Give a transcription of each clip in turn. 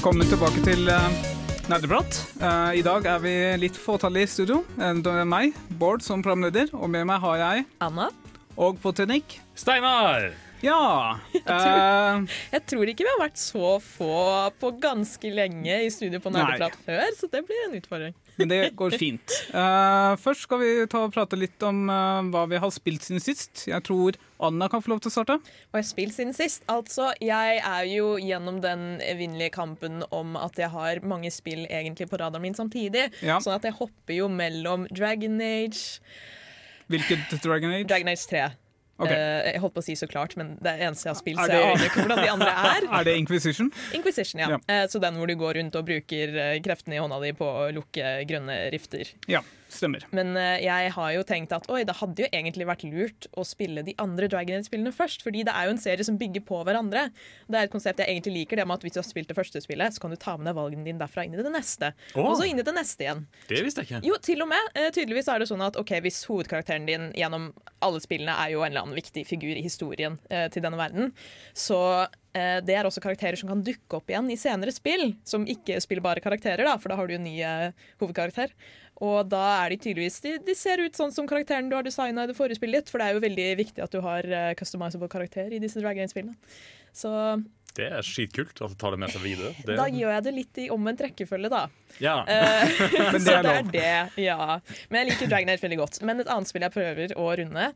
Velkommen tilbake til uh, Nerdeprat. Eh, I dag er vi litt fåtallige i studio. Eh, Det er meg, Bård, som programleder, og med meg har jeg Anna? Og på teknikk Steinar! Ja! eh, Jeg tror ikke vi har vært så få på ganske lenge i studio på Nerdeprat før, så det blir en utfordring. Men det går fint. Uh, først skal vi ta og prate litt om uh, hva vi har spilt siden sist. Jeg tror Anna kan få lov til å starte. Hva jeg har spilt siden sist. Altså, jeg er jo gjennom den evinnelige kampen om at jeg har mange spill egentlig på radaren min samtidig. Ja. Sånn at jeg hopper jo mellom Dragon Age Hvilket Dragon Age? Dragon Age 3. Ok. Uh, jeg holdt på å si så klart, men det er eneste jeg har spilt, så jeg aner ikke hvordan de andre er. Er det Inquisition? Inquisition, ja. Ja. Uh, så den hvor du går rundt og bruker eh, kreftene i hånda di på å lukke grønne rifter. Ja, stemmer. Men eh, jeg har jo tenkt at oi, det hadde jo egentlig vært lurt å spille de andre Dragon Age-spillene først, fordi det er jo en serie som bygger på hverandre. Det er et konsept jeg egentlig liker, det med at hvis du har spilt det første spillet, så kan du ta med deg valgene dine derfra inn i det neste. Oh. Og så inn i det neste igjen. Det visste jeg ikke. Jo, til og med. Eh, tydeligvis er det sånn at ok, hvis hovedkarakteren din gjennom alle spillene er jo en eller annen viktig figur i historien eh, til denne verden, så eh, det er også karakterer som kan dukke opp igjen i senere spill, som ikke spiller bare karakterer, da, for da har du jo ny hovedkarakter. Og da er de tydeligvis de, de ser ut sånn som karakteren du har designa i det forrige spillet ditt, for det er jo veldig viktig at du har uh, customizable karakter i disse Drag Game-spillene. Så Det er skitkult at du tar det med seg videre. Det, da gjør jeg det litt i omvendt rekkefølge, da. ja. Eh, Men det så er det er det, ja. Men jeg liker Dragon Age veldig godt. Men et annet spill jeg prøver å runde,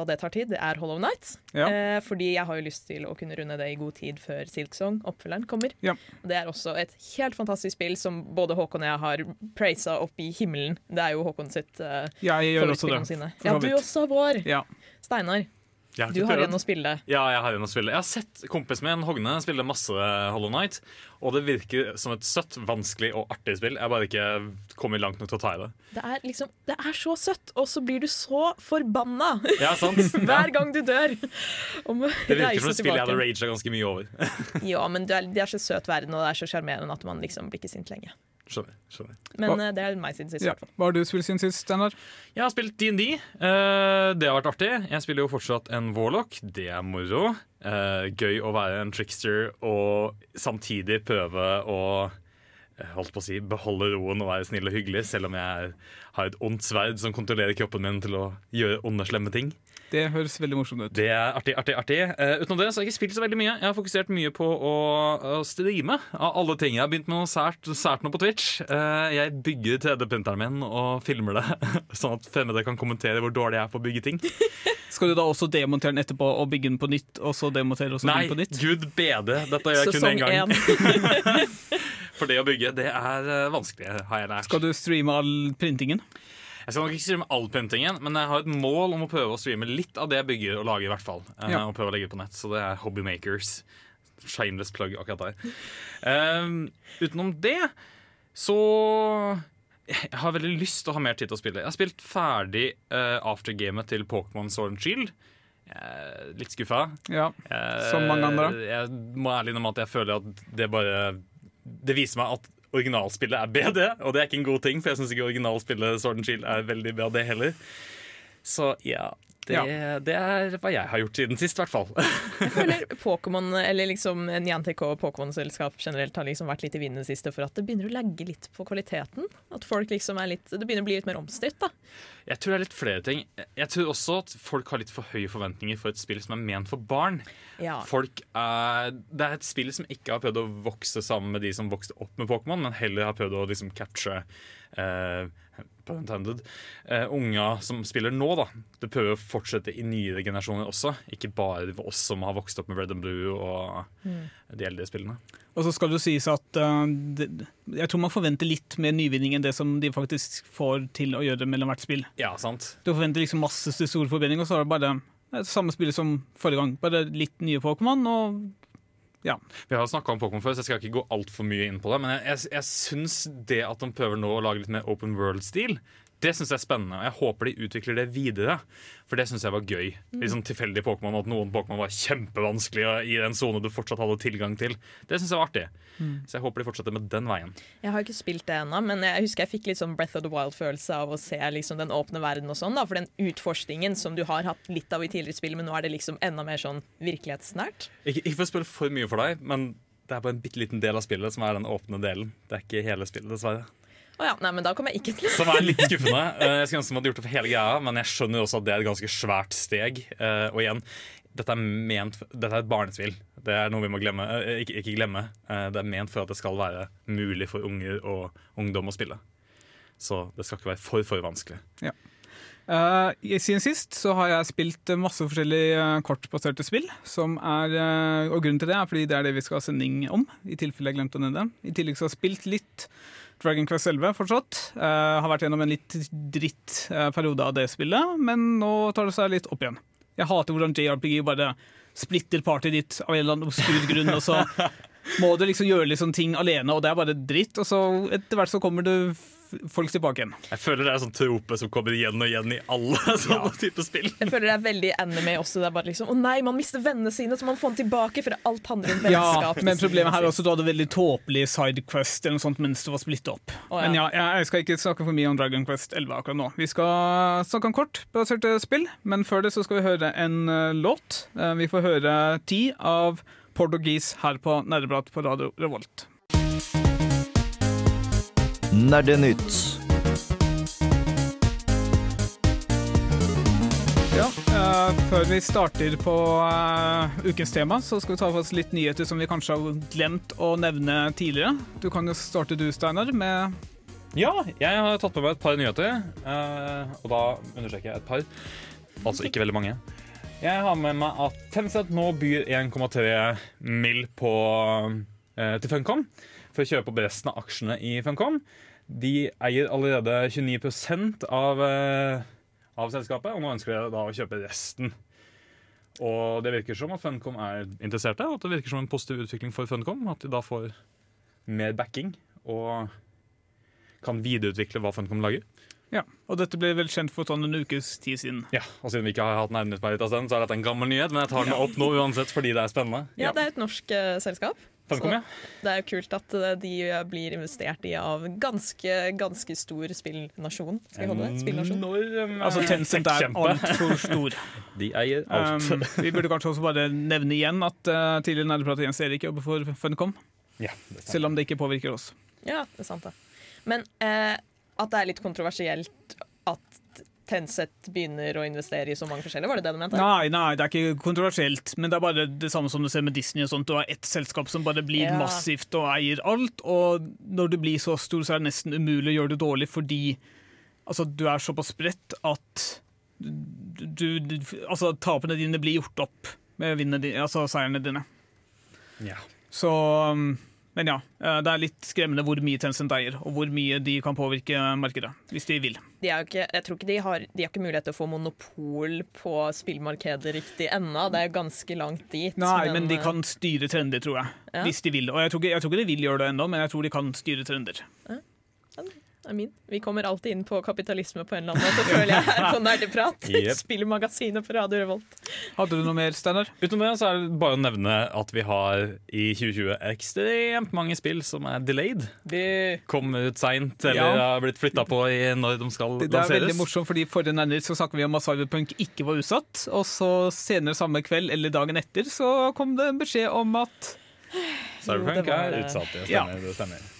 og det tar tid, det er Hollow Night. Ja. Eh, fordi jeg har jo lyst til å kunne runde det i god tid før Silksong, oppfølgeren, kommer. Ja. Det er også et helt fantastisk spill som både Håkon og jeg har praisa opp i himmelen. Det er jo Håkon sitt uh, Jeg gjør også det. sine. Ja, du også, Vår. Ja. Steinar, har du har igjen å spille. Ja, jeg har igjen å spille. Jeg har sett kompisen min Hogne spille masse Hollow Night, og det virker som et søtt, vanskelig og artig spill. Jeg bare ikke kommet langt nok til å ta i det. Det er liksom, det er så søtt, og så blir du så forbanna Ja, sant? hver gang du dør. Om å Det virker som et spill jeg hadde raga ganske mye over. Ja, men det er, det er så søt verden, og det er så sjarmerende at man liksom blir ikke sint lenge. Skjønner. skjønner. Men Hva- eh, det er meg siden sist. Ja. Hva har du spilt siden sist, Steinar? Jeg har spilt DND. Uh, det har vært artig. Jeg spiller jo fortsatt en warlock. Det er moro. Uh, gøy å være en trickster og samtidig prøve å eh, holdt på å si, beholde roen og være snill og hyggelig, selv om jeg har et ondt sverd som kontrollerer kroppen min til å gjøre onde, slemme ting. Det høres veldig morsomt ut. Det er artig, artig, artig. Uh, utenom det så har jeg ikke spilt så veldig mye. Jeg har fokusert mye på å, å streame av alle ting. Jeg har begynt med noe sært, sært nå på Twitch. Uh, jeg bygger 3D-printeren min og filmer det, sånn at fremmede kan kommentere hvor dårlig jeg er på å bygge ting. Skal du da også demontere den etterpå og bygge den på nytt? Og så demontere og så Nei, på nytt? gud bede. Dette gjør jeg kun Sesong én gang. For det å bygge, det er eh, vanskelig, har jeg lært. Skal du streame all printingen? Jeg skal nok ikke streame all printingen, men jeg har et mål om å prøve å streame litt av det jeg bygger og lager, i hvert fall. Eh, Ja. Og prøve å legge det på nett. Så det er Hobbymakers. Shameless plug akkurat der. Um, utenom det så Jeg har veldig lyst til å ha mer tid til å spille. Jeg har spilt ferdig uh, aftergamet til Pokémon Sword and Shield. Litt skuffa. Ja. Som mange andre. Jeg må ærlig innrømme at jeg føler at det bare Det viser meg at originalspillet er bedre, og det er ikke en god ting, for jeg syns ikke originalspillet Sword and Shield er veldig bra, det heller. Så ja. Det, Ja. det er hva jeg har gjort siden sist, i hvert fall. Jeg føler Pokémon, eller liksom Niantic og Pokémon-selskap generelt har liksom vært litt i vinden det siste for at det begynner å legge litt på kvaliteten. At folk liksom er litt Det begynner å bli litt mer omstridt, da. Jeg tror det er litt flere ting. Jeg tror også at folk har litt for høye forventninger for et spill som er ment for barn. Ja. Folk er, det er et spill som ikke har prøvd å vokse sammen med de som vokste opp med Pokémon, men heller har prøvd å liksom catche eh, pun intended, uh, unga som spiller nå. da Det prøver å fortsette i nyere generasjoner også, ikke bare oss som har vokst opp med Red and Blue og de eldre spillene. Og så skal det jo sies at uh, det, jeg tror man forventer litt mer nyvinning enn det som de faktisk får til å gjøre mellom hvert spill. Ja, sant? Du forventer liksom masse store forbedringer, og så er det bare det samme spillet som forrige gang. Bare litt nye Pokémon og Ja. Vi har snakka om Pokémon før, så jeg skal ikke gå altfor mye inn på det. Men jeg, jeg, jeg syns det at de prøver nå å lage litt mer open world-stil, det synes jeg er spennende. Og jeg håper de utvikler det videre, for det syns jeg var gøy. Litt sånn tilfeldig Pokémon, at noen Pokémon var kjempevanskelige i den sone du fortsatt hadde tilgang til. Det syns jeg var artig. Så jeg håper de fortsetter med den veien. Jeg har ikke spilt det ennå, men jeg husker jeg fikk litt sånn Breath of the Wild-følelse av å se liksom den åpne verden og sånn. da, For den utforskningen som du har hatt litt av i tidligere spill, men nå er det liksom enda mer sånn virkelighetsnært. Ikke, ikke for å spille for mye for deg, men det er bare en bitte liten del av spillet som er den åpne delen. Det er ikke hele spillet, dessverre. Å ja, nei, men da kommer jeg ikke til Som er litt skuffende. Eh, Jeg skulle ønske de hadde gjort det for hele greia, men jeg skjønner også at det er et ganske svært steg. Eh, Og igjen, dette er, ment, dette er et barnespill. Det er noe vi må glemme. eh, Ikke, ikke glemme. Det er ment for at det skal være mulig for unger og ungdom å spille. Så det skal ikke være for, for vanskelig. Ja. i- siden sist så har jeg spilt masse forskjellige kortbaserte spill. Som er, og grunnen til det er fordi det er det vi skal ha sending om. I tilfelle jeg glemte å nevne det. I tillegg så har jeg spilt litt Dragon Quest 11 fortsatt. Uh, har vært gjennom en litt dritt uh, periode av det spillet, men nå tar det seg litt opp igjen. Jeg hater hvordan JRPG bare splitter partyet ditt av en eller annen obskur grunn, og så må du liksom gjøre liksom ting alene, og det er bare dritt. Og så etter hvert så kommer f- folk tilbake igjen. Jeg føler det er sånn trope som kommer igjen og igjen i alle sånne typer spill. Jeg føler det er veldig anime også. Det er bare liksom, Å nei, man mister vennene sine, så man får dem tilbake. For alt handler om Ja, men problemet her er også at du hadde veldig tåpelig sidequest eller noe sånt mens det var splittet opp. Oh, ja. Men ja, jeg skal ikke snakke for mye om Dragon Quest 11 akkurat nå. Vi skal snakke om kortbaserte spill, men før det så skal vi høre en eh, låt. Eh, vi får høre ti av Portugis her på Nerdeprat på Radio Revolt. Nerdenytt. Ja, eh, Før vi starter på eh, ukens tema, så skal vi ta for oss litt nyheter som vi kanskje har glemt å nevne tidligere. Du kan jo starte du, Steinar, med Ja, jeg har tatt med meg et par nyheter. eh, og da understreker jeg et par. Altså ikke veldig mange. Jeg har med meg at Tencent nå byr 1,3 mill. på eh, til Funcom for å kjøpe opp resten av aksjene i Funcom. De eier allerede 29 av, eh, av selskapet, og nå ønsker de da å kjøpe resten. Og det virker som at Funcom er interesserte, og at det virker som en positiv utvikling for Funcom. At de da får mer backing og kan videreutvikle hva Funcom lager. Ja, og dette ble vel kjent for sånn en ukes tid siden. Ja, og Siden vi ikke har hatt nærmest på en så er dette en gammel nyhet, men jeg tar den opp nå uansett fordi det er spennende. Ja, det er et norsk uh, selskap. Funcom, ja. Det er jo kult at eh, de blir investert i av ganske, ganske stor spillnasjon. Skal vi holde det? Spillnasjon? Enorm, Altså eh, Tencent er altfor stor. De eier alt. Um, vi burde kanskje også bare nevne igjen at uh, tidligere nerdeprat Jens Erik jobber for Funcom, ja, det selv om det ikke påvirker oss. Ja, det er sant det. Men uh, at det er litt kontroversielt at Tencent begynner å investere i så mange forskjellige, var det det du mente? Nei, nei, det er ikke kontroversielt, men det er bare det samme som du ser med Disney og sånt. Du har ett selskap som bare blir Ja. massivt og eier alt, og når du blir så stor, så er det nesten umulig å gjøre det dårlig fordi altså, du er såpass spredt at du, du, altså, tapene dine blir gjort opp med dine, altså seierne dine. Ja. Så um, Men ja, eh, det er litt skremmende hvor mye Tencent eier, og hvor mye de kan påvirke markedet, hvis de vil. De, er ikke, jeg tror ikke de har, de har ikke mulighet til å få monopol på spillmarkedet riktig ennå. Det er ganske langt dit. Nei, men de eh, kan styre trender, tror jeg. Ja. Hvis de vil. Og jeg tror, ikke, jeg tror ikke de vil gjøre det ennå, men jeg tror de kan styre trender. Er min. Vi kommer alltid inn på kapitalisme på en eller annen måte, føler jeg, her på Nerdeprat. Yep. Spillmagasinet på Radio Revolt. Hadde du noe mer, Steinar? Utenom det så er det bare å nevne at vi har i 2020 ekstremt mange spill som er delayed. Bu. Kommer ut seint eller Ja. har blitt flytta på i når de skal Det, det er veldig morsomt, fordi Forrige nærmere så snakket vi om at Cyberpunk ikke var utsatt. Og så senere samme kveld eller dagen etter så kom det en beskjed om at Cyberpunk Jo, var er utsatt. Det Ja. stemmer. Det stemmer.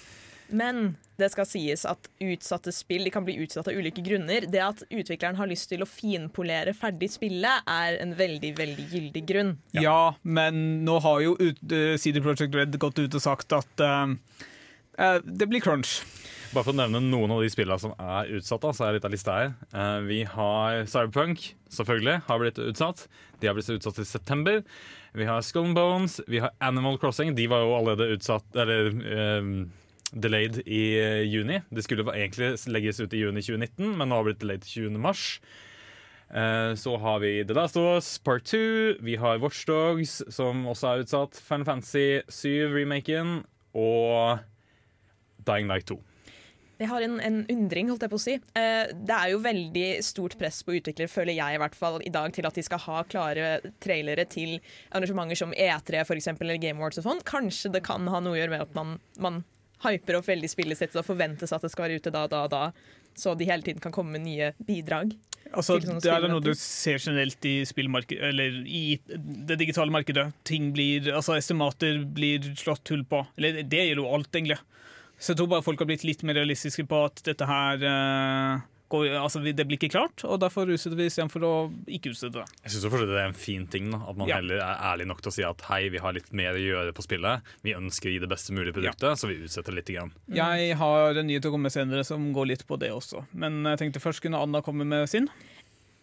Men det skal sies at utsatte spill de kan bli utsatt av ulike grunner. Det at utvikleren har lyst til å finpolere ferdig spillet, er en veldig veldig gyldig grunn. ja, men nå har jo ut, uh, CD Projekt Red gått ut og sagt at uh, uh, det blir crunch. Bare for å nevne noen av de spillene som er utsatt, da, så er litt av lista her. Eh, vi har Cyberpunk, selvfølgelig, har blitt utsatt. De har blitt utsatt til september. Vi har Skull and Bones, vi har Animal Crossing. De var jo allerede utsatt, eller eh, delayed i eh, juni. Det skulle egentlig legges ut i juni 2019, men nå har det blitt delayed til 20. mars. Eh, Så har vi The Last of Us Part 2. Vi har Watchdogs, som også er utsatt. Fan Fantasy 7-remaken. Og Dying Night 2. Jeg har en, en undring, holdt jeg på å si. Eh, det er jo veldig stort press på utviklere, føler jeg i hvert fall i dag, til at de skal ha klare trailere til arrangementer som E3 for eksempel, eller Game Awards og sånn. Kanskje det kan ha noe å gjøre med at man, man hyper opp veldig spillet sitt og forventes at det skal være ute da, da, da. Så de hele tiden kan komme med nye bidrag. Altså, det er noe du ser generelt i spillmarkedet, eller i det digitale markedet. Ting blir, altså Estimater blir slått hull på. Eller det gjelder jo alt, egentlig. Så jeg tror bare folk har blitt litt mer realistiske på at dette her eh, går, altså, det blir ikke klart, og derfor utsetter vi istedenfor å ikke utsette det. Jeg syns fortsatt det er en fin ting. da At man Ja. heller er ærlig nok til å si at hei, vi har litt mer å gjøre på spillet. Vi ønsker å gi det beste mulige produktet, så vi utsetter litt. Grann. Jeg har en nyhet å komme med senere som går litt på det også, men jeg tenkte først kunne Anna komme med sin.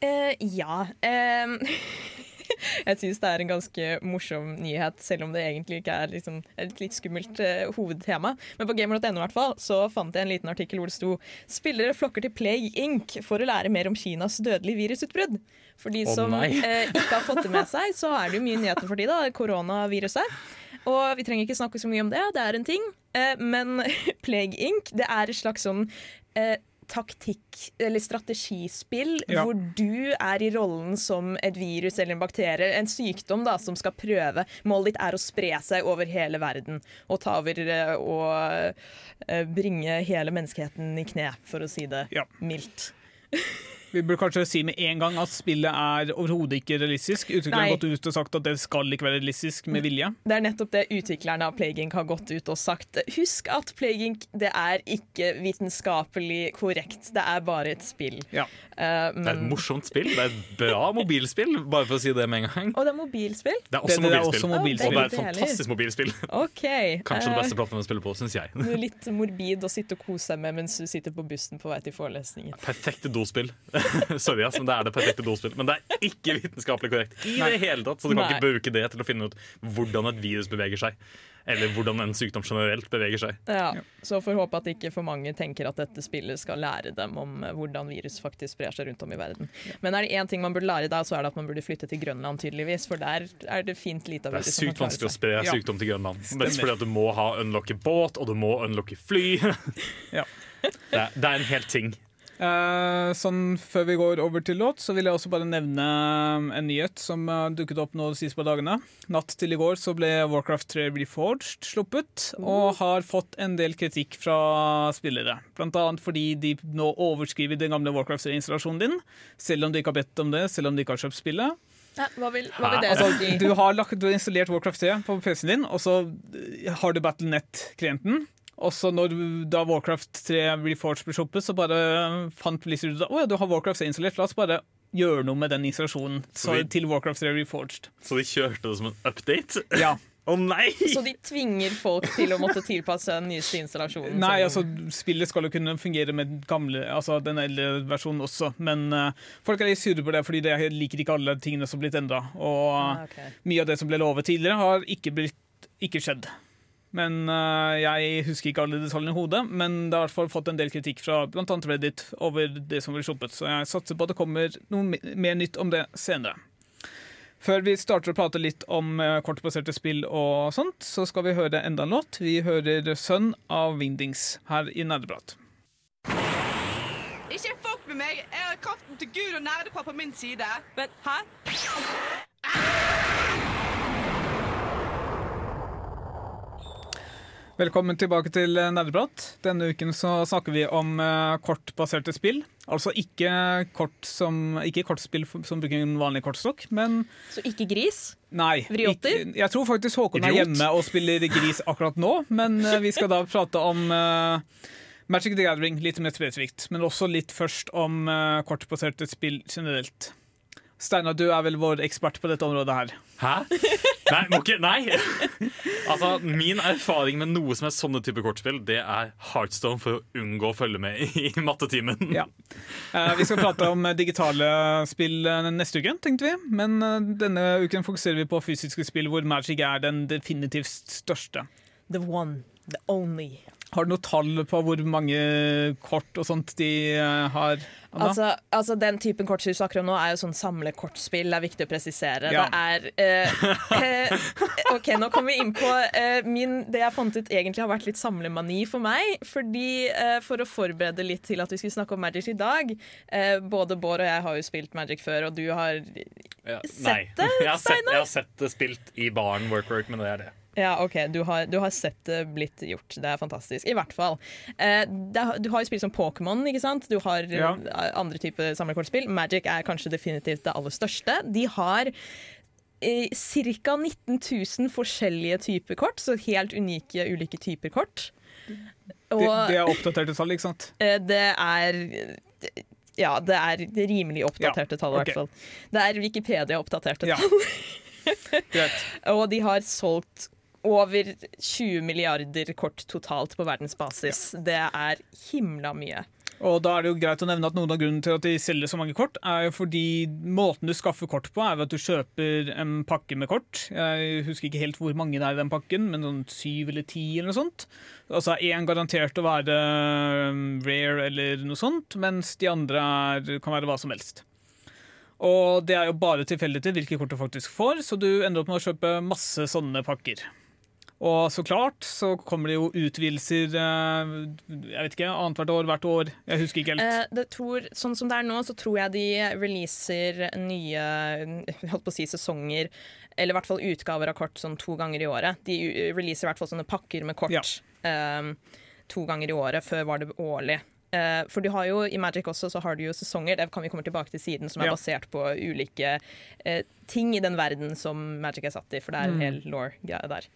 Uh, ja. ehm, jeg syns det er en ganske morsom nyhet, selv om det egentlig ikke er liksom et litt skummelt eh, hovedtema. Men på gamer.no i hvert fall, så fant jeg en liten artikkel hvor det sto Spillere flokker til Play Inc. for å lære mer om Kinas dødelige virusutbrudd. For de som oh, eh, ikke har fått det med seg, så er det jo mye nyheter for de da, Koronaviruset. Og vi trenger ikke snakke så mye om det, det er en ting. Eh, men Plague Inc. det er et slags sånn eh, taktikk- eller strategispill Ja. hvor du er i rollen som et virus eller en bakterie, en sykdom da, som skal prøve. Målet ditt er å spre seg over hele verden og ta over eh, og eh, bringe hele menneskeheten i kne, for å si det Ja. mildt. Vi burde kanskje si med en gang at spillet er overhodet ikke realistisk. Utvikleren har gått ut og sagt at det skal ikke være realistisk med vilje. Det er nettopp det utviklerne av Playgink har gått ut og sagt. Husk at Playgink, det er ikke vitenskapelig korrekt. Det er bare et spill. Ja. Eh, Det er et morsomt spill. Det er et bra mobilspill, bare for å si det med en gang. og det er mobilspill? Det er Det, også det er mobilspill. også mobilspill. Og det er et fantastisk mobilspill. Okay. Kanskje det Eh, beste plattformen å spille på, syns jeg. Noe litt morbid å sitte og kose seg med mens du sitter på bussen på vei til forelesningen. Perfekte dospill. Sorry, ass, men det er det perfekte dospillet. Men det er ikke vitenskapelig korrekt i det hele tatt. Så du kan Nei. ikke bruke det til å finne ut hvordan et virus beveger seg. Eller hvordan en sykdom generelt beveger seg. Ja, Så får håpe at ikke for mange tenker at dette spillet skal lære dem om eh, hvordan virus faktisk sprer seg rundt om i verden. Men er det én ting man burde lære da, så er det at man burde flytte til Grønland, tydeligvis. For der er det fint lite av Det er virus som kan sykt klare vanskelig å spre Ja. sykdom til Grønland. Mest fordi at du må ha unlocke båt, og du må unlocke fly. Ja. Det er, det er en hel ting. Eh, sånn Før vi går over til låt, så vil jeg også bare nevne um, en nyhet som eh, dukket opp nå de siste par dagene. Natt til i går så ble Warcraft 3 Reforged sluppet, og har fått en del kritikk fra spillere. Blant annet fordi de nå overskriver den gamle Warcraft 3-installasjonen din, selv om de ikke har bedt om det, selv om de ikke har kjøpt spillet. Ja, hva, vil, hva vil det Altså, du, har lagt, du har installert Warcraft 3 på PC-en din, og så har du Battlenet-klienten. Og så når da Warcraft 3 Reforged ble sluppet, så bare fant Blizzard ut at «Å ja, du har Warcraft 3 installert, la oss bare gjøre noe med den installasjonen så, de, til Warcraft 3 Reforged. Så de kjørte det som en update. Ja. Å nei! Så de tvinger folk til å måtte tilpasse den nyeste installasjonen? Nei, altså spillet skal jo kunne fungere med gamle, altså den eldre versjonen også, men uh, folk er litt sure på det fordi de liker ikke alle tingene som er blitt endra. Og Ah, okay. mye av det som ble lovet tidligere, har ikke, blitt, ikke skjedd. Men uh, Jeg husker ikke alle detaljene i hodet, men det har i hvert fall fått en del kritikk fra bl.a. Reddit over det som blir sluppet, så jeg satser på at det kommer noe mer nytt om det senere. Før vi starter å prate litt om eh, kortbaserte spill og sånt, så skal vi høre enda en låt. Vi hører 'Sønn' av Wingdings her i Nerdeprat. Ikke fuck med meg. Jeg har kraften til Gud og nerdepappa på min side. Men hæ? Velkommen tilbake til eh, Nerdeprat. Denne uken så snakker vi om eh, kortbaserte spill. Altså ikke, kort som, ikke kortspill som bruker en vanlig kortstokk, men Så ikke gris? nei. Vriotter? ikke- Jeg tror faktisk Håkon er hjemme og spiller gris akkurat nå, men eh, vi skal da prate om uh, Magic the Gathering litt mer spesifikt, men også litt først om uh, kortbaserte spill generelt. Steinar, du er vel vår ekspert på dette området her. Hæ? Nei, må ikke, nei. Altså, Min erfaring med noe som er sånne type kortspill, det er Heartstone for å unngå å følge med i mattetimen. Ja. Eh, vi skal prate om digitale spill eh, neste uke, tenkte vi. Men eh, denne uken fokuserer vi på fysiske spill hvor Magic er den definitivt største. The one, the only. Har du noe tall på hvor mange kort og sånt de eh, har? Altså, altså Den typen kort du snakker om nå, er jo sånn samlekortspill. Det er viktig å presisere. Ja. Det er eh, eh, OK, nå kommer vi inn på eh, min, det jeg fant ut egentlig har vært litt samlemani for meg. Fordi eh, For å forberede litt til at vi skulle snakke om Magic i dag eh, Både Bård og jeg har jo spilt Magic før, og du har Ja, Sett nei. det, Jeg har Steinar? jeg har sett det spilt i baren, work work, men det er det. Ja, OK, du har, du har sett det blitt gjort. Det er fantastisk. I hvert fall. Eh, det, er- du har jo spilt som Pokémon, ikke sant? Du har eh, Ja. andre typer samlekortspill. Magic er kanskje definitivt det aller største. De har eh, ca. 19 000 forskjellige typer kort, så helt unike ulike typer kort. Og det, det er oppdaterte tall, ikke sant? eh, det er ja, det er rimelig oppdaterte tall, i ok. hvert fall. Det er Wikipedia-oppdaterte Ja. tall. Og de har solgt over 20 milliarder kort totalt på verdensbasis. Det er himla mye. Og da er det jo greit å nevne at Noen av grunnen til at de selger så mange kort, er jo fordi måten du skaffer kort på, er ved at du kjøper en pakke med kort. Jeg husker ikke helt hvor mange det er i den pakken, men sånn syv eller ti eller noe sånt. Altså én garantert å være um, rare eller noe sånt, mens de andre er, kan være hva som helst. Og det er jo bare tilfeldig til hvilke kort du faktisk får, så du ender opp med å kjøpe masse sånne pakker. Og så klart så kommer det jo utvidelser eh, jeg vet ikke, annethvert år, hvert år. Jeg husker ikke helt. Eh, det tror, sånn som det er nå, så tror jeg de releaser nye holdt på å si sesonger, eller i hvert fall utgaver av kort sånn to ganger i året. De releaser i hvert fall sånne pakker med kort Ja. eh, to ganger i året. Før var det årlig. Eh, for du har jo, I Magic også så har du jo sesonger, det kan vi komme tilbake til siden, som er Ja. basert på ulike eh, ting i den verden som Magic er satt i. For det er en Mm. hel law-greie der.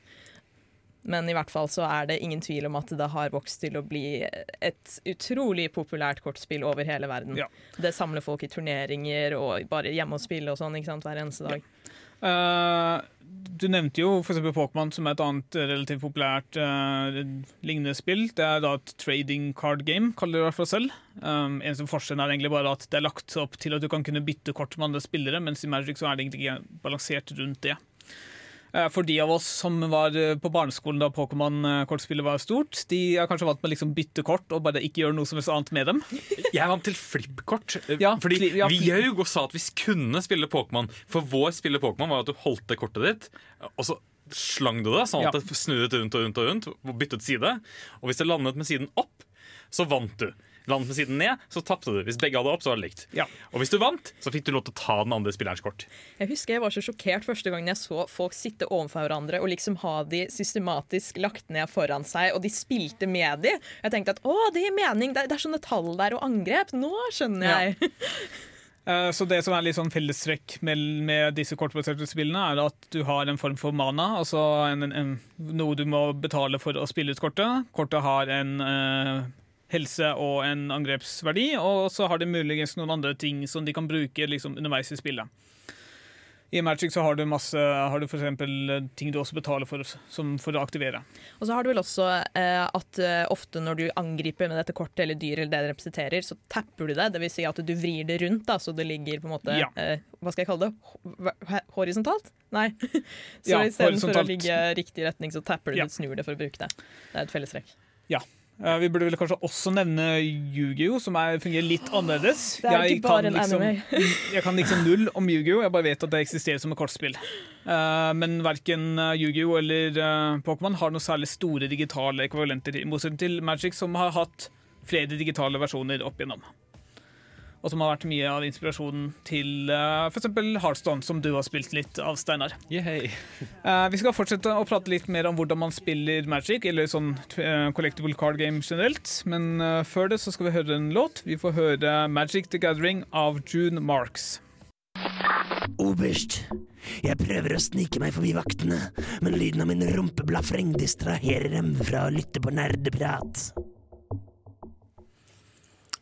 Men i hvert fall så er det ingen tvil om at det har vokst til å bli et utrolig populært kortspill over hele verden. Ja. Det samler folk i turneringer og bare hjemme og spille og sånn hver eneste dag. Eh, du nevnte jo f.eks. Pokémon, som er et annet relativt populært uh, lignende spill. Det er da et trading card game, kaller de det i hvert fall selv. Um, eneste forskjellen er egentlig bare at det er lagt opp til at du kan kunne bytte kort med andre spillere, mens i Magic så er det egentlig ikke balansert rundt det. Eh, For de av oss som var eh, på barneskolen da Pokémon-kortspillet var stort, de er kanskje vant med å liksom bytte kort og bare ikke gjøre noe som helst annet med dem. Jeg er vant til flippkort. eh, Ja, fordi fli- ja, vi fli- Jaug og sa at vi kunne spille Pokémon. For vår spille Pokémon var at du holdt det kortet ditt, og så slang du det sånn at Ja. det snurret rundt og rundt og rundt. og Byttet side. Og hvis det landet med siden opp, så vant du. Landet med siden ned, så tapte du. Hvis begge hadde opp, så var det likt. Ja. Og hvis du vant, så fikk du lov til å ta den andre spillerens kort. Jeg husker jeg var så sjokkert første gangen jeg så folk sitte overfor hverandre og liksom ha de systematisk lagt ned foran seg, og de spilte med de. Jeg tenkte at å, det gir mening, det er, det er sånne tall der og angrep. Nå skjønner jeg. Ja. Så det som er litt sånn fellestrekk med, med disse kortbaserte spillene, er at du har en form for mana, altså en, en, en, noe du må betale for å spille ut kortet. Kortet har en eh, helse og en angrepsverdi, og så har de muligens noen andre ting som de kan bruke liksom, underveis i spillet. I Magic så har du masse Har du for eksempel ting du også betaler for, som for å aktivere. Og så har du vel også eh, at eh, ofte når du angriper med dette kortet eller dyr eller det det representerer, så tapper du det. Det vil si at du vrir det rundt, da, så det ligger på en måte Ja. eh, Hva skal jeg kalle det? Ho- Horisontalt? Nei. så Ja, istedenfor å ligge riktig retning, så tapper du Ja. det, snur det for å bruke det. Det er et fellestrekk. Eh, Vi burde vel kanskje også nevne Yu-Gi-Oh, som er, fungerer litt annerledes. Det er Jeg ikke bare en liksom- anime. Jeg kan liksom null om Yu-Gi-Oh! Jeg bare vet at det eksisterer som et kortspill. Eh, men verken eh, Yu-Gi-Oh! eller eh, Pokémon har noe særlig store digitale ekvivalenter, i motsetning til Magic, som har hatt flere digitale versjoner opp igjennom. Og som har vært mye av inspirasjonen til uh, f.eks. Heartstone, som du har spilt litt av, Steinar. Eh, vi skal fortsette å prate litt mer om hvordan man spiller Magic, eller sånn uh, collectible card game generelt. Men uh, før det så skal vi høre en låt. Vi får høre Magic the Gathering av June Marks. Oberst, jeg prøver å snike meg forbi vaktene, men lyden av min rumpeblafreng distraherer dem fra å lytte på nerdeprat.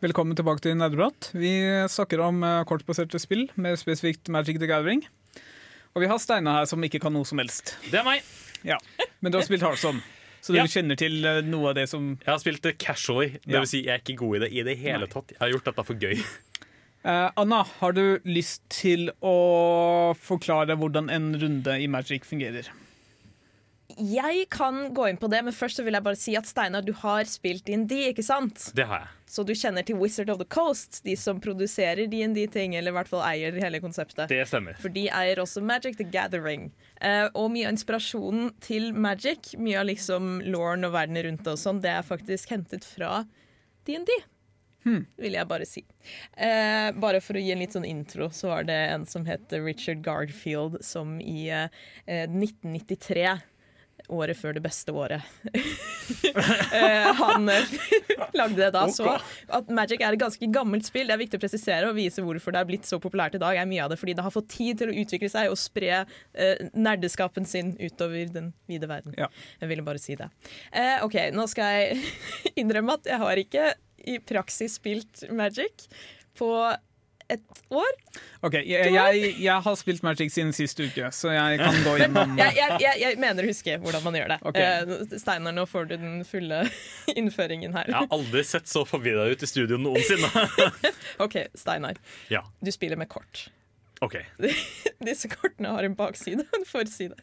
Velkommen tilbake til Nerdeprat. Vi snakker om eh, kortbaserte spill, mer spesifikt Magic the Gathering. Og vi har Steinar her som ikke kan noe som helst. Det er meg. Ja. Men du har spilt Heartstone, så du Ja. kjenner til eh, noe av det som Jeg har spilt det casually. Det vil si, jeg er ikke god i det i det hele Nei. tatt. Jeg har gjort dette for gøy. Uh, Anna, har du lyst til å forklare hvordan en runde i Magic fungerer? Jeg kan gå inn på det, men først så vil jeg bare si at Steinar, du har spilt DND, ikke sant? Det har jeg. Så du kjenner til Wizard of the Coast, de som produserer DND-ting, eller i hvert fall eier hele konseptet. Det stemmer. For de eier også Magic the Gathering. Eh, og mye av inspirasjonen til Magic, mye av liksom lauren og verden rundt og sånn, det er faktisk hentet fra DND. Vil jeg bare si. Eh, bare for å gi en litt sånn intro, så var det en som het Richard Garfield, som i eh, 1993 Året før det beste året. Eh, han eh, lagde det da. Så at Magic er et ganske gammelt spill. Det er viktig å presisere og vise hvorfor det er blitt så populært i dag. er mye av det fordi det har fått tid til å utvikle seg og spre eh, nerdeskapen sin utover den vide verden. Ja. Jeg ville bare si det. Eh, OK, nå skal jeg innrømme at jeg har ikke i praksis spilt Magic på et år. Ok, jeg, jeg, jeg har spilt Magic siden sist uke, så jeg kan gå gjennom Jeg, jeg, jeg, jeg mener å huske hvordan man gjør det. Okay. Eh, Steinar, nå får du den fulle innføringen her. Jeg har aldri sett så forvirra ut i studio noensinne. OK, Steinar. ja, Du spiller med kort. OK. Disse kortene har en bakside og en forside.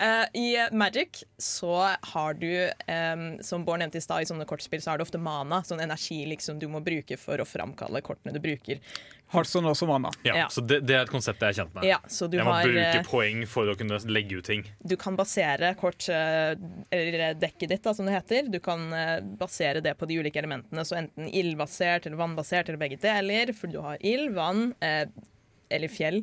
Uh, I Magic så har du, um, som Bård nevnte i stad, i sånne kortspill så har du ofte mana, sånn energi liksom du må bruke for å framkalle kortene du bruker. Hearthstone også mana. Ja, Ja. Så det, det er et konsept jeg er kjent med. Ja, så du jeg må har bruke eh, poeng for å kunne legge ut ting. Du kan basere kort, eh, eller dekket ditt, da, som det heter. Du kan basere det på de ulike elementene. Så enten ildbasert eller vannbasert eller begge deler. For du har ild, vann eh, eller fjell.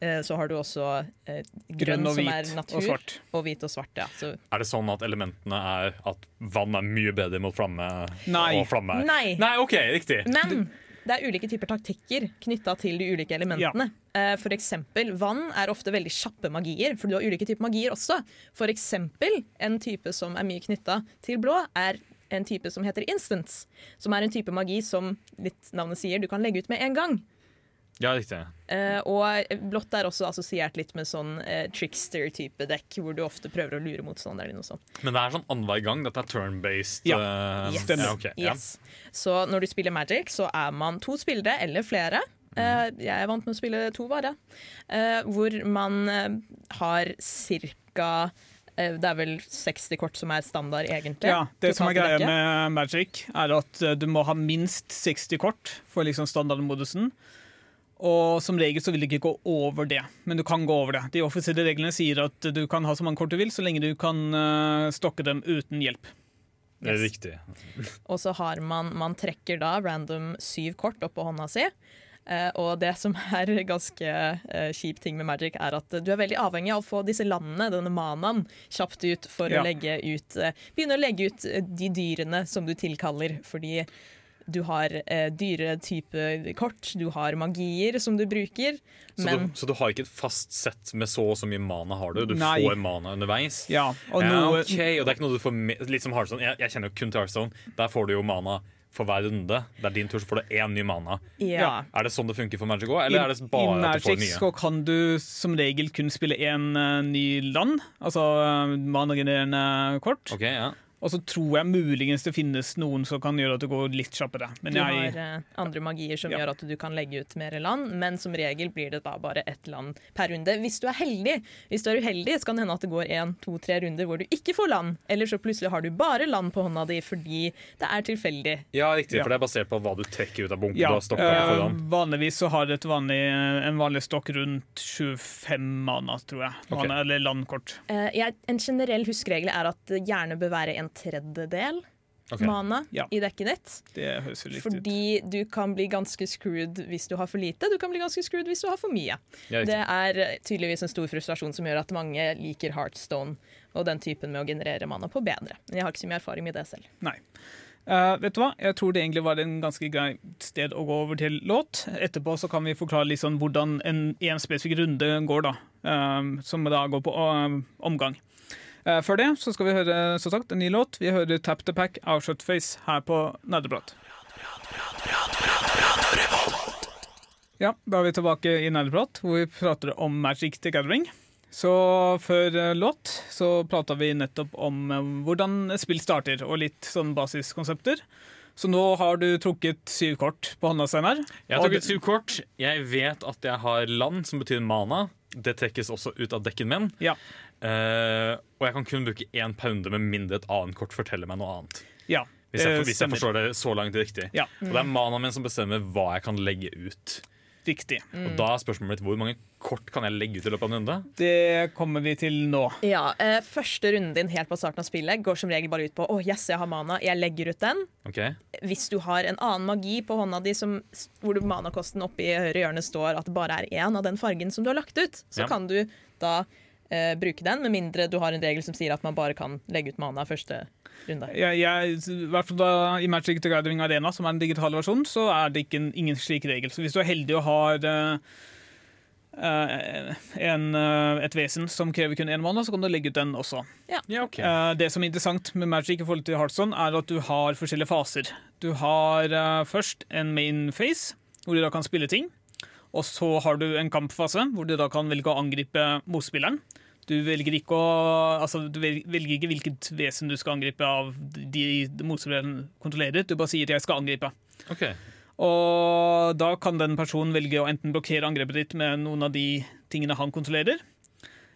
Eh, så har du også eh, grønn, Grønn og som er natur. og svart. Og hvit og svart, ja. Så, Er det sånn at elementene er at vann er mye bedre mot flamme Nei. og flamme? er- Nei. Nei, OK, riktig. men det er ulike typer taktikker knytta til de ulike elementene. Eh, For eksempel, vann er ofte veldig kjappe magier, for du har ulike typer magier også. For eksempel, en type som er mye knytta til blå, er en type som heter instance. Som er en type magi som litt navnet sier, du kan legge ut med en gang. Ja, riktig. Uh, og blått er også assosiert litt med sånn uh, trickster-type dekk, hvor du ofte prøver å lure motstanderen din og sånn. Men det er sånn annenhver gang. Dette er turn-based. Ja. Uh, Yes. Stemmer. okay. ok, ja. Så når du spiller Magic, så er man to spillere eller flere. Mhm. Eh, jeg er vant med å spille to, bare. Eh, hvor man eh, har cirka eh, Det er vel 60 kort som er standard, egentlig. Ja, det som er greia med Magic, er at eh, du må ha minst 60 kort for liksom standardmodusen. Og som regel så vil du ikke gå over det, men du kan gå over det. De offisielle reglene sier at du kan ha så mange kort du vil, så lenge du kan eh, stokke dem uten hjelp. Det er Yes. riktig. Og så har man Man trekker da random syv kort opp på hånda si. Eh, og det som er ganske uh, kjip ting med Magic, er at du er veldig avhengig av å få disse landene, denne manaen, kjapt ut for Ja. å legge ut eh, Begynne å legge ut eh, de dyrene som du tilkaller, fordi du har eh, dyre type kort, du har magier som du bruker, Så, men du, så du har ikke et fast sett med så og så mye mana har du? Du Nei. får mana underveis? Ja, og ja, noe, okay. og det er ikke noe du får med, Litt som Hearthstone. Jeg, jeg kjenner jo kun til Hearthstone. Der får du jo mana for hver runde. Det er din tur, så får du én ny mana. ja. Er det sånn det funker for Magic òg, eller er det bare I at du får Magic nye? kan du som regel kun spille én ny land, altså uh, managenerende kort. Ok, ja. Og så tror jeg muligens det finnes noen som kan gjøre at det går litt kjappere. Men Du jeg, har uh, andre magier som Ja. gjør at du kan legge ut mer land, men som regel blir det da bare ett land per runde. Hvis du er heldig. Hvis du er uheldig, så kan det hende at det går én, to, tre runder hvor du ikke får land. Eller så plutselig har du bare land på hånda di fordi det er tilfeldig. ja, riktig, Ja. for det er basert på hva du trekker ut av bunken ja, du har stokka eh, vanligvis så har et vanlig, en vanlig stokk rundt 25 mana, tror jeg. Okay. Mana, eller landkort. Uh, jeg, en generell huskeregel er at det gjerne bør være en tredjedel okay. mana Ja. i dekket ditt. Det høres jo ut. Fordi du kan bli ganske screwed hvis du har for lite, du kan bli ganske screwed hvis du har for mye. Ja. Det er eh, tydeligvis en stor frustrasjon som gjør at mange liker Heartstone og den typen med å generere mana på bedre. Men jeg har ikke så mye erfaring med det selv. Nei. Uh, vet du hva? Jeg tror det egentlig var en ganske greit sted å gå over til låt. Etterpå så kan vi forklare litt sånn hvordan en, en spesifikk runde går, da. Uh, som da går på uh, omgang. Eh, før det så skal vi høre så sagt, en ny låt. Vi hører Tap the Pack av Shutface her på Nerdeprat. Ja, da er vi tilbake i Nerdeprat, hvor vi prater om Magic the Gathering. Så før eh, låt så prata vi nettopp om eh, hvordan spill starter, og litt sånn basiskonsepter. Så nå har du trukket syv kort på hånda, Steinar. Jeg har ut syv kort. Jeg vet at jeg har land, som betyr mana. Det trekkes også ut av dekken min. Ja. Uh, og jeg kan kun bruke én pounder med mindre et annet kort forteller meg noe annet. ja. Hvis jeg, hvis jeg forstår det så langt riktig. Ja, Og det er manaen min som bestemmer hva jeg kan legge ut. Riktig. Og da er spørsmålet mitt hvor mange kort kan jeg legge ut i løpet av en runde? Det kommer vi til nå. Ja, eh, Første runden din helt på starten av spillet går som regel bare ut på å yes, jeg har mana, jeg legger ut den. Okay. Hvis du har en annen magi på hånda di som, hvor manakosten oppe i høyre hjørne står at det bare er én av den fargen som du har lagt ut, så Ja. kan du da eh, bruke den, med mindre du har en regel som sier at man bare kan legge ut mana første runde. Ja, jeg, i hvert fall da, I Magic the Gathering Arena, som er den digitale versjonen, så er det ikke en, ingen slik regel. Så hvis du er heldig og har eh, eh, en, eh, et vesen som krever kun én mana, så kan du legge ut den også. Ja, ok. Eh, det som er interessant med Magic i forhold til Hardstone er at du har forskjellige faser. Du har først en main phase, hvor du da kan spille ting. Og så har du en kampfase, hvor du da kan velge å angripe motspilleren. Du velger ikke, å, altså, du velger ikke hvilket vesen du skal angripe av de motspilleren kontrollerer. Du bare sier 'jeg skal angripe'. Okay. Og da kan den personen velge å enten blokkere angrepet ditt med noen av de tingene han kontrollerer,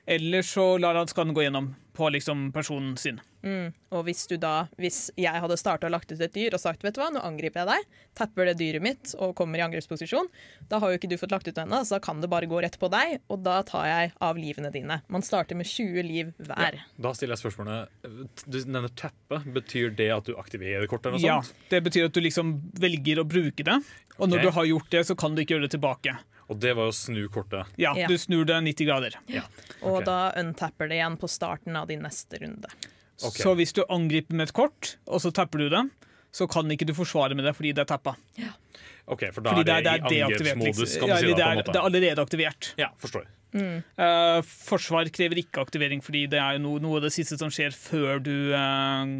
eller så lar han skaden gå gjennom på liksom personen sin. Mm. Og hvis du da, hvis jeg hadde starta og lagt ut et dyr og sagt vet du hva, nå angriper jeg deg, tapper det dyret mitt og kommer i angrepsposisjon, da har jo ikke du fått lagt ut ennå, så da kan det bare gå rett på deg, og da tar jeg av livene dine. Man starter med 20 liv hver. Da stiller jeg spørsmålet Du nevner teppe. Betyr det at du aktiverer kortet? Ja. Det betyr at du liksom velger å bruke det, og når okay. du har gjort det, så kan du ikke gjøre det tilbake. Og det var å snu kortet. Ja, Ja. Du snur det 90 grader. Og okay. da untapper det igjen på starten av din neste runde. Okay. Så hvis du angriper med et kort, og så tapper du det, så kan ikke du forsvare med det fordi det er tappa. Ok, For da Fordi er det, det er i deaktivert. angrepsmodus, kan kan Ja, du si. Det, da, det, på en er, måte. det er allerede aktivert. Ja, forstår. Eh, forsvar krever ikke aktivering, fordi det er jo noe, noe av det siste som skjer før du eh,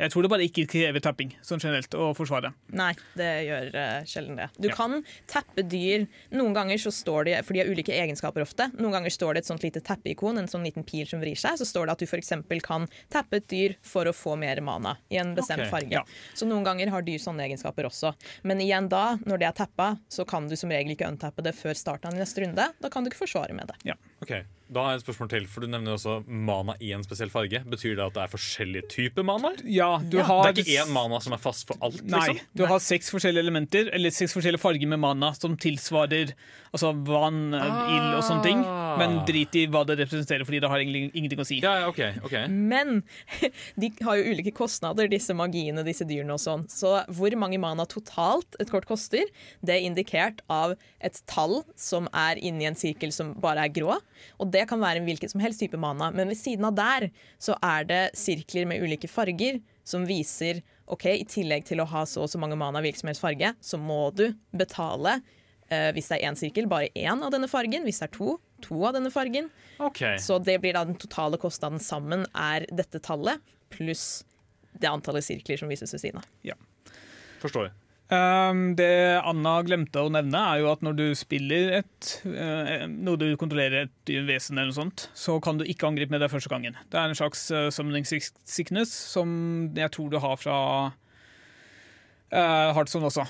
Jeg tror det bare ikke krever tapping sånn generelt å forsvare. Nei, det gjør uh, sjelden det. Du Ja. kan tappe dyr. Noen ganger så står det, for de har ulike egenskaper ofte, noen ganger står det et sånt lite tappeikon, en sånn liten pil som vrir seg, så står det at du f.eks. kan tappe et dyr for å få mer mana i en bestemt okay. farge. ja. Så noen ganger har dyr sånne egenskaper også. Men igjen da, når det er tappa, så kan du som regel ikke untappe det før starten av neste runde. Da kan du ikke forsvare med det. Ok, Da har jeg et spørsmål til, for du nevner også mana i en spesiell farge. Betyr det at det er forskjellige typer manaer? Ja, du Ja. har Det er ikke én mana som er fast for alt? Nei, liksom? du har seks forskjellige elementer, eller seks forskjellige farger med mana som tilsvarer altså vann, ah. ild og sånne ting. Men drit i hva det representerer, fordi det har egentlig ingenting å si. Ja, ja, okay. ok. Men de har jo ulike kostnader, disse magiene, disse dyrene og sånn. Så hvor mange mana totalt et kort koster, det er indikert av et tall som er inni en sirkel som bare er grå. Og det kan være en hvilken som helst type mana, men ved siden av der så er det sirkler med ulike farger som viser ok, i tillegg til å ha så og så mange mana av hvilken som helst farge, så må du betale eh, hvis det er én sirkel, bare én av denne fargen. Hvis det er to, to av denne fargen. Okay. Så det blir da den totale kostnaden sammen er dette tallet pluss det antallet sirkler som vises ved siden av. Ja. Forstår. Um, det Anna glemte å nevne, er jo at når du spiller et, Når noe du kontrollerer et vesen, eller noe sånt, så kan du ikke angripe med det første gangen. Det er en slags uh, summoning sickness som jeg tror du har fra uh, også.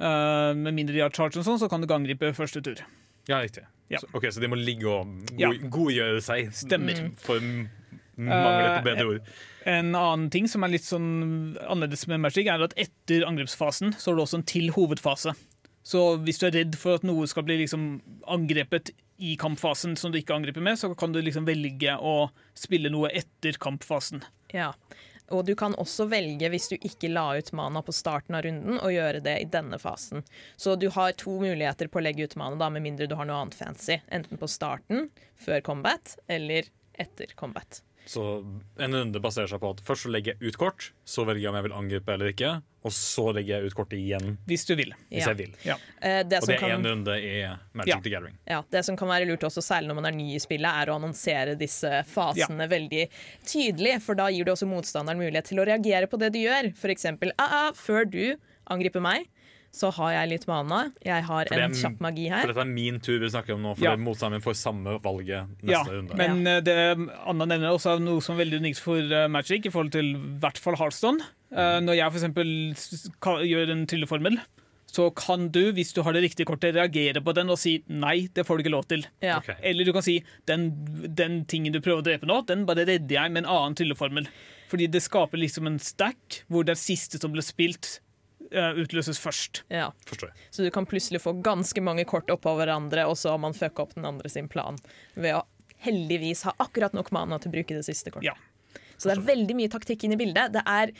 Eh, med mindre de har charge og sånn, så kan du ikke angripe første tur. Ja, riktig. Ja. Så, ok, Så de må ligge og godgjøre seg? Stemmer. For m- mangel på bedre ord. En annen ting som er litt sånn annerledes med Magic, er at etter angrepsfasen så er det også en til hovedfase. Så hvis du er redd for at noe skal bli liksom angrepet i kampfasen som du ikke angriper med, så kan du liksom velge å spille noe etter kampfasen. Ja. Og du kan også velge, hvis du ikke la ut mana på starten av runden, å gjøre det i denne fasen. Så du har to muligheter på å legge ut mana, da, med mindre du har noe annet fancy. Enten på starten, før combat, eller etter combat. Så en runde baserer seg på at først så legger jeg ut kort, så velger jeg om jeg vil angripe eller ikke, og så legger jeg ut kortet igjen Hvis du vil. hvis Ja. jeg vil. Eh, det Og som det er kan- runde i Magic Ja. the Gathering. Ja, Det som kan være lurt også, særlig når man er ny i spillet, er å annonsere disse fasene veldig tydelig. For da gir du også motstanderen mulighet til å reagere på det du gjør. For eksempel, ah, ah, før du angriper meg, så har jeg litt mana. Jeg har en kjapp magi her. For dette er min tur vi snakker om nå, for Ja. motstanderen min får samme valget neste Ja, runde. men ja. det Anna nevner også er noe som er veldig unikt for eh, Magic, i forhold til i hvert fall Hearthstone. Mm. Når jeg f.eks. gjør en trylleformel, så kan du, hvis du har det riktige kortet, reagere på den og si nei, det får du ikke lov til. Ja. Okay. Eller du kan si den, den tingen du prøver å drepe nå, den bare redder jeg med en annen trylleformel. Fordi det skaper liksom en stack hvor det er siste som ble spilt, eh, utløses først. Ja. Så du kan plutselig få ganske mange kort oppå hverandre, og så har man fucka opp den andre sin plan ved å heldigvis ha akkurat nok mana til å bruke det siste kortet. Ja. Så det er veldig mye taktikk inn i bildet. Det er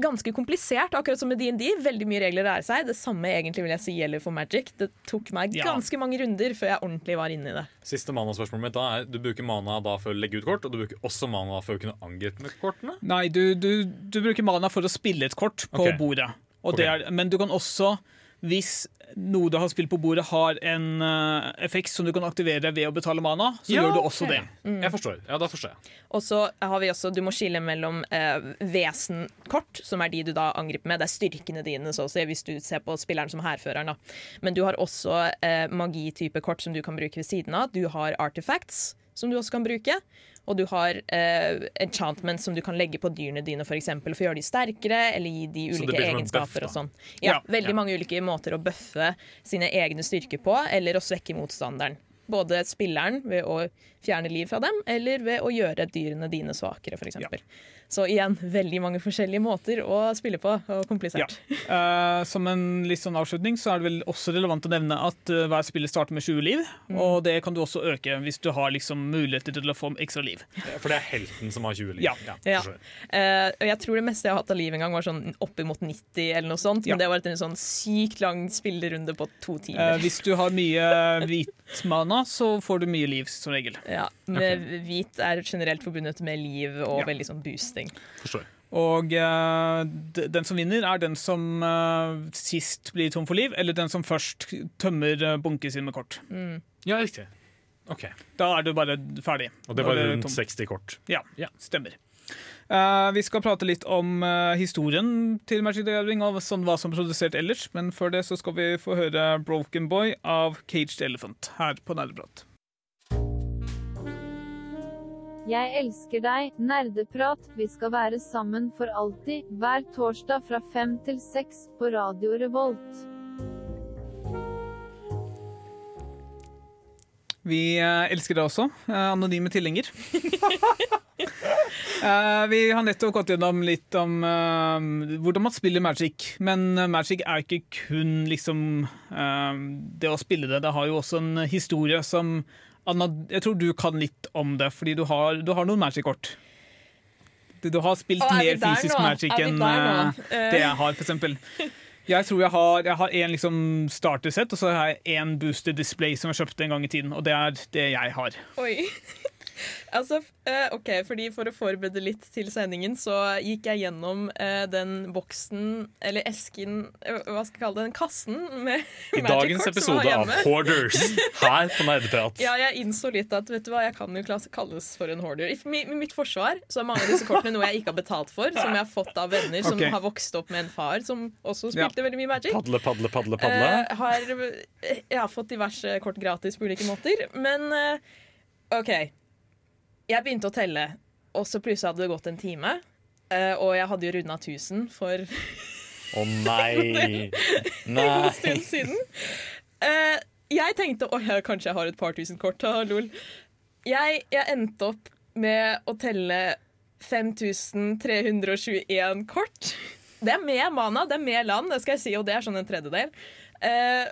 ganske komplisert, akkurat som med DND. Veldig mye regler å lære seg. Det samme egentlig vil jeg si gjelder for Magic. Det tok meg Ja. ganske mange runder før jeg ordentlig var inne i det. Siste mana-spørsmålet mitt da er Du bruker mana da for å legge ut kort, og du bruker også mana for å kunne angripe med kortene? Nei, du, du, du bruker mana for å spille et kort på okay. bordet. Og det er, men du kan også, hvis noe du har spilt på bordet har en uh, effekt som du kan aktivere ved å betale mana, så Ja, gjør du også okay. det. Jeg forstår. Ja, da forstår jeg. Og så har vi også, Du må skille mellom uh, vesenkort, som er de du da angriper med. Det er styrkene dine, så å si, hvis du ser på spilleren som hærføreren. Men du har også uh, magitype kort som du kan bruke ved siden av. Du har artifacts, som du også kan bruke. Og du har eh, enchantments som du kan legge på dyrene dine for, eksempel, for å gjøre de sterkere, eller gi de ulike egenskaper. buff, og sånn. Ja, Ja, Veldig ja. mange ulike måter å bøffe sine egne styrker på, eller å svekke motstanderen. Både spilleren ved å fjerne liv fra dem, eller ved å gjøre dyrene dine svakere, f.eks. eksempel Så igjen, veldig mange forskjellige måter å spille på, og komplisert. Eh, som en litt sånn avslutning så er det vel også relevant å nevne at uh, hver spiller starter med 20 liv. Og det kan du også øke hvis du har liksom muligheter til å få ekstra liv. For det er helten som har 20 liv. Ja. Ja. Uh, jeg. Eh, og jeg tror det meste jeg har hatt av liv en gang, var sånn oppimot 90 eller noe sånt. Ja. Men det var etter en sånn sykt lang spillerunde på to Eh, timer. hvis du har mye hvitmana, så får du mye liv som regel. ja, med Hvit er generelt forbundet med liv og Ja. veldig sånn boosting. Forstår. Og uh, den som vinner, er den som uh, sist blir tom for liv, eller den som først tømmer uh, bunken sin med kort. Ja, riktig. Ok. Da er du bare ferdig. Og det var rundt tom. 60 kort. Ja, Ja. stemmer. Uh, vi skal prate litt om uh, historien til Magic the Gathering og sånn hva som er produsert ellers, men før det så skal vi få høre Broken Boy av Caged Elephant her på Nerdeprat. Jeg elsker deg, nerdeprat. Vi skal være sammen for alltid, hver torsdag fra fem til seks på Radio Revolt. Vi eh, elsker deg også, eh, anonyme tilhenger. Eh, vi har nettopp gått gjennom litt om hvordan man spiller Magic. Men Magic er ikke kun liksom det å spille det. Det har jo også en historie som Anna, jeg tror du kan litt om det, fordi du har, du har noen Magic-kort. Du, du har spilt Å, er mer fysisk nå? Magic enn uh, det jeg har, eksempel. Jeg tror jeg har, jeg har en liksom starter-sett, og så har jeg en booster display som jeg kjøpte en gang i tiden. Og det er det jeg har. Oi. Altså, eh, ok, fordi For å forberede litt til sendingen, så gikk jeg gjennom eh, den boksen, eller esken eh, Hva skal jeg kalle det? Den kassen med I Magic dagens kort episode av. Hoarders her på Nerdeprat. Ja, jeg innså litt at vet du hva, jeg kan jo kalles for en hoarder. I mitt forsvar så er mange av disse kortene noe jeg ikke har betalt for, som jeg har fått av venner som okay. har vokst opp med en far som også Ja. spilte veldig mye Magic. Padle, padle, padle, padle. Uh, har, jeg har fått diverse kort gratis på ulike måter, men uh, OK. Jeg begynte å telle, og så plutselig hadde det gått en time. eh, og jeg hadde jo runda 1000 for Å nei! en Nei. stund siden. Eh, jeg tenkte å, ja, kanskje jeg har et par tusen kort. da, lol. Jeg, jeg endte opp med å telle 5321 kort. Det er med mana, det er med land, det skal jeg si, og det er sånn en tredjedel. Eh,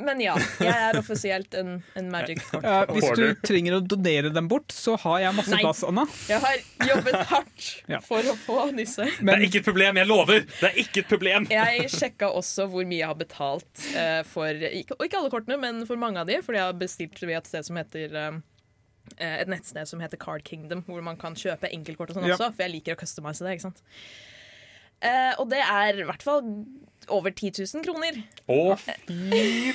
men ja, jeg er offisielt en, en magic-kort. Ja, hvis du trenger å donere dem bort, så har jeg masse Nei. plass, Anna. Jeg har jobbet hardt Ja. for å få disse. Det er ikke et problem, jeg lover! Det er ikke et problem! Jeg sjekka også hvor mye jeg har betalt uh, for ikke, Og ikke alle kortene, men for mange av de, fordi jeg har bestilt ved et sted som heter uh, et nettsted som heter Card Kingdom, hvor man kan kjøpe enkeltkort og sånn Ja. også, for jeg liker å customize det. ikke sant? Uh, og det er i hvert fall over 10 000 kroner. Å, fy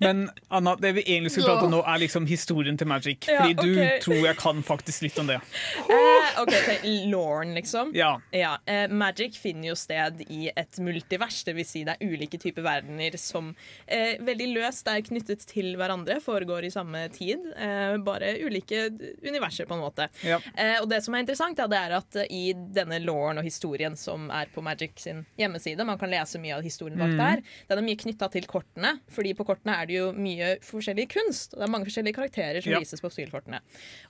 Men Anna, det vi egentlig skulle prate om nå, er liksom historien til Magic. Ja, Fordi du tror jeg kan faktisk litt om det. Uh, OK, Lauren, liksom. Ja. Ja, Uh, Magic finner jo sted i et multivers, Det vil Si det er ulike typer verdener som uh, veldig løst er knyttet til hverandre, foregår i samme tid. Eh, bare ulike universer, på en måte. Ja. Eh, og det som er interessant, ja, det er at i denne lauren og historien som er på Magic sin hjemmeside, man kan lese mye av historien bak der, den er mye knytta til kortene, fordi på kortene er det jo mye forskjellig kunst. og Det er mange forskjellige karakterer som Ja. vises på spillkortene.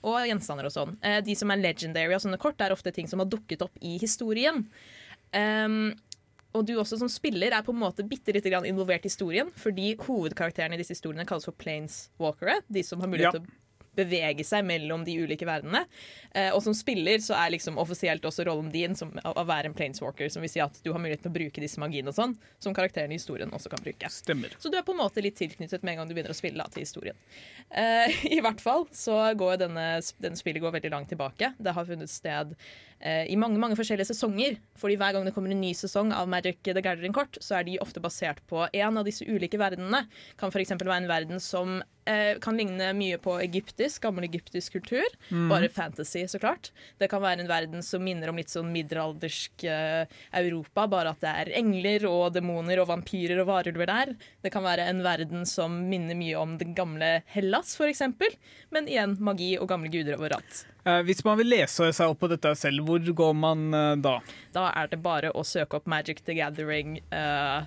Og gjenstander og sånn. Eh, de som er legendary av sånne kort, er ofte ting som har dukket opp i historien. Um, og du også som spiller er på en måte bitte litt involvert i historien, fordi hovedkarakterene i disse historiene kalles for Planes Walkere. De som har mulighet Ja. til å bevege seg mellom de ulike verdenene. Eh, og som spiller så er liksom offisielt også rollen din som, å, være en planeswalker, som vil si at du har mulighet til å bruke disse magiene og sånn, som karakterene i historien også kan bruke. Stemmer. Så du er på en måte litt tilknyttet med en gang du begynner å spille da, til historien. Eh, I hvert fall så går denne, denne spillet går veldig langt tilbake. Det har funnet sted i mange mange forskjellige sesonger. Fordi hver gang det kommer en ny sesong av Magic the Gathering-kort, så er de ofte basert på en av disse ulike verdenene. Kan f.eks. være en verden som eh, kan ligne mye på egyptisk, gammel egyptisk kultur. Bare fantasy, så klart. Det kan være en verden som minner om litt sånn middelaldersk eh, Europa, bare at det er engler og demoner og vampyrer og varulver der. Det kan være en verden som minner mye om den gamle Hellas, f.eks. Men igjen magi og gamle guder overalt. Eh, hvis man vil lese seg opp på dette selv, hvor går man eh, da? Da er det bare å søke opp Magic the Gathering uh,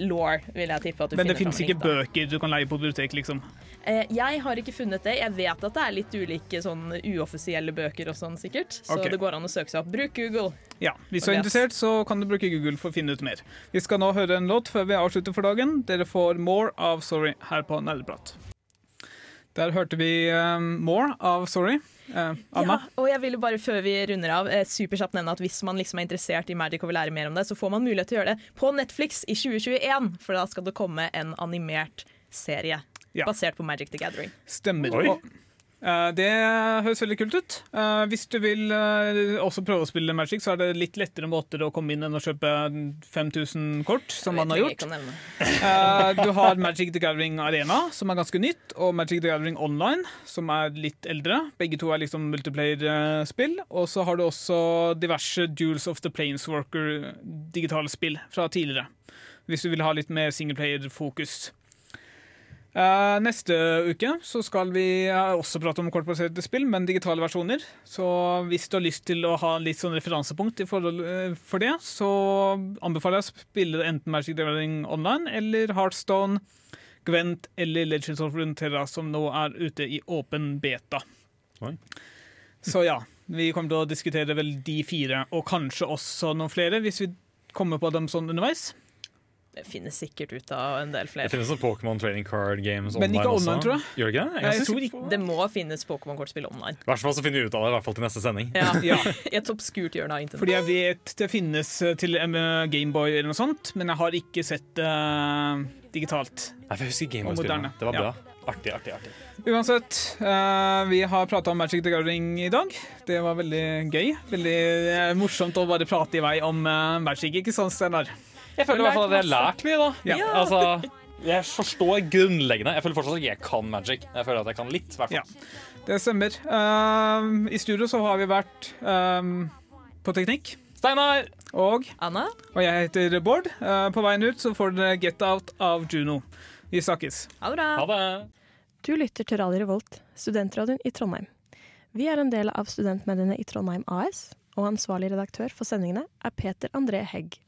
law, vil jeg tippe. at du Men det finner finnes ikke bøker du kan leie på bibliotek, liksom? Eh, jeg har ikke funnet det. Jeg vet at det er litt ulike sånn uoffisielle bøker og sånn, sikkert. Så okay. det går an å søke seg opp. Bruk Google. Ja, Hvis du er interessert, så kan du bruke Google for å finne ut mer. Vi skal nå høre en låt før vi avslutter for dagen. Dere får More av Sorry her på Nerdeprat. Der hørte vi um, More av Sorry. Uh, Anna? Ja, og jeg ville bare før vi runder av eh, superkjapt nevne at hvis man liksom er interessert i Magic og vil lære mer om det, så får man mulighet til å gjøre det på Netflix i 2021. For da skal det komme en animert serie Ja. basert på Magic the Gathering. Stemmer. Oi. Eh, det høres veldig kult ut. Eh, hvis du vil eh, også prøve å spille Magic, så er det litt lettere måter å komme inn enn å kjøpe 5000 kort, som man har gjort. du har Magic the Gathering Arena, som er ganske nytt, og Magic the Gathering Online, som er litt eldre. Begge to er liksom multiplayer-spill. Og så har du også diverse Duels of the Planeswalker-digitale spill fra tidligere. Hvis du vil ha litt mer singleplayer-fokus. Eh, neste uke så skal vi også prate om kortbaserte spill, men digitale versjoner. Så hvis du har lyst til å ha litt sånn referansepunkt i forhold, eh, for det, så anbefaler jeg å spille enten Magic the Online eller Heartstone, Gwent eller Legends of Runeterra, som nå er ute i åpen beta. Oi. Så ja, vi kommer til å diskutere vel de fire, og kanskje også noen flere, hvis vi kommer på dem sånn underveis. Det finnes sikkert ut av en del flere. Det finnes sånn Pokémon trading card games Men ikke online, online, også. tror jeg. Gjør det ikke det? Jeg ganske tror ikke- på Det må finnes Pokémon-kortspill online. I hvert fall så finner vi ut av det, i hvert fall til neste sending. Ja, Ja. I et obskurt hjørne av internett. Fordi jeg vet det finnes eh, til eh, Gameboy eller noe sånt, men jeg har ikke sett det uh, digitalt. Nei, for jeg husker Gameboy-spillene. Det var Ja. bra. Artig, artig, artig. Uansett, uh, vi har prata om Magic the Gathering i dag. Det var veldig gøy. Veldig morsomt å bare prate i vei om uh, Magic, ikke sant, Steinar? Jeg føler i hvert fall at jeg har lært mye, da. Ja. Altså, jeg forstår grunnleggende. Jeg føler fortsatt at jeg kan magic. Jeg føler at jeg kan litt, i hvert Ja. Det stemmer. Um, I studio så har vi vært um, på teknikk. Steinar! Og, Anna? og jeg heter Bård. Uh, på veien ut så får dere Get Out av Juno. Vi snakkes. Ha det bra. Ha det. Du lytter til Radio Revolt, studentradioen i Trondheim. Vi er en del av studentmediene i Trondheim AS, og ansvarlig redaktør for sendingene er Peter André Hegg.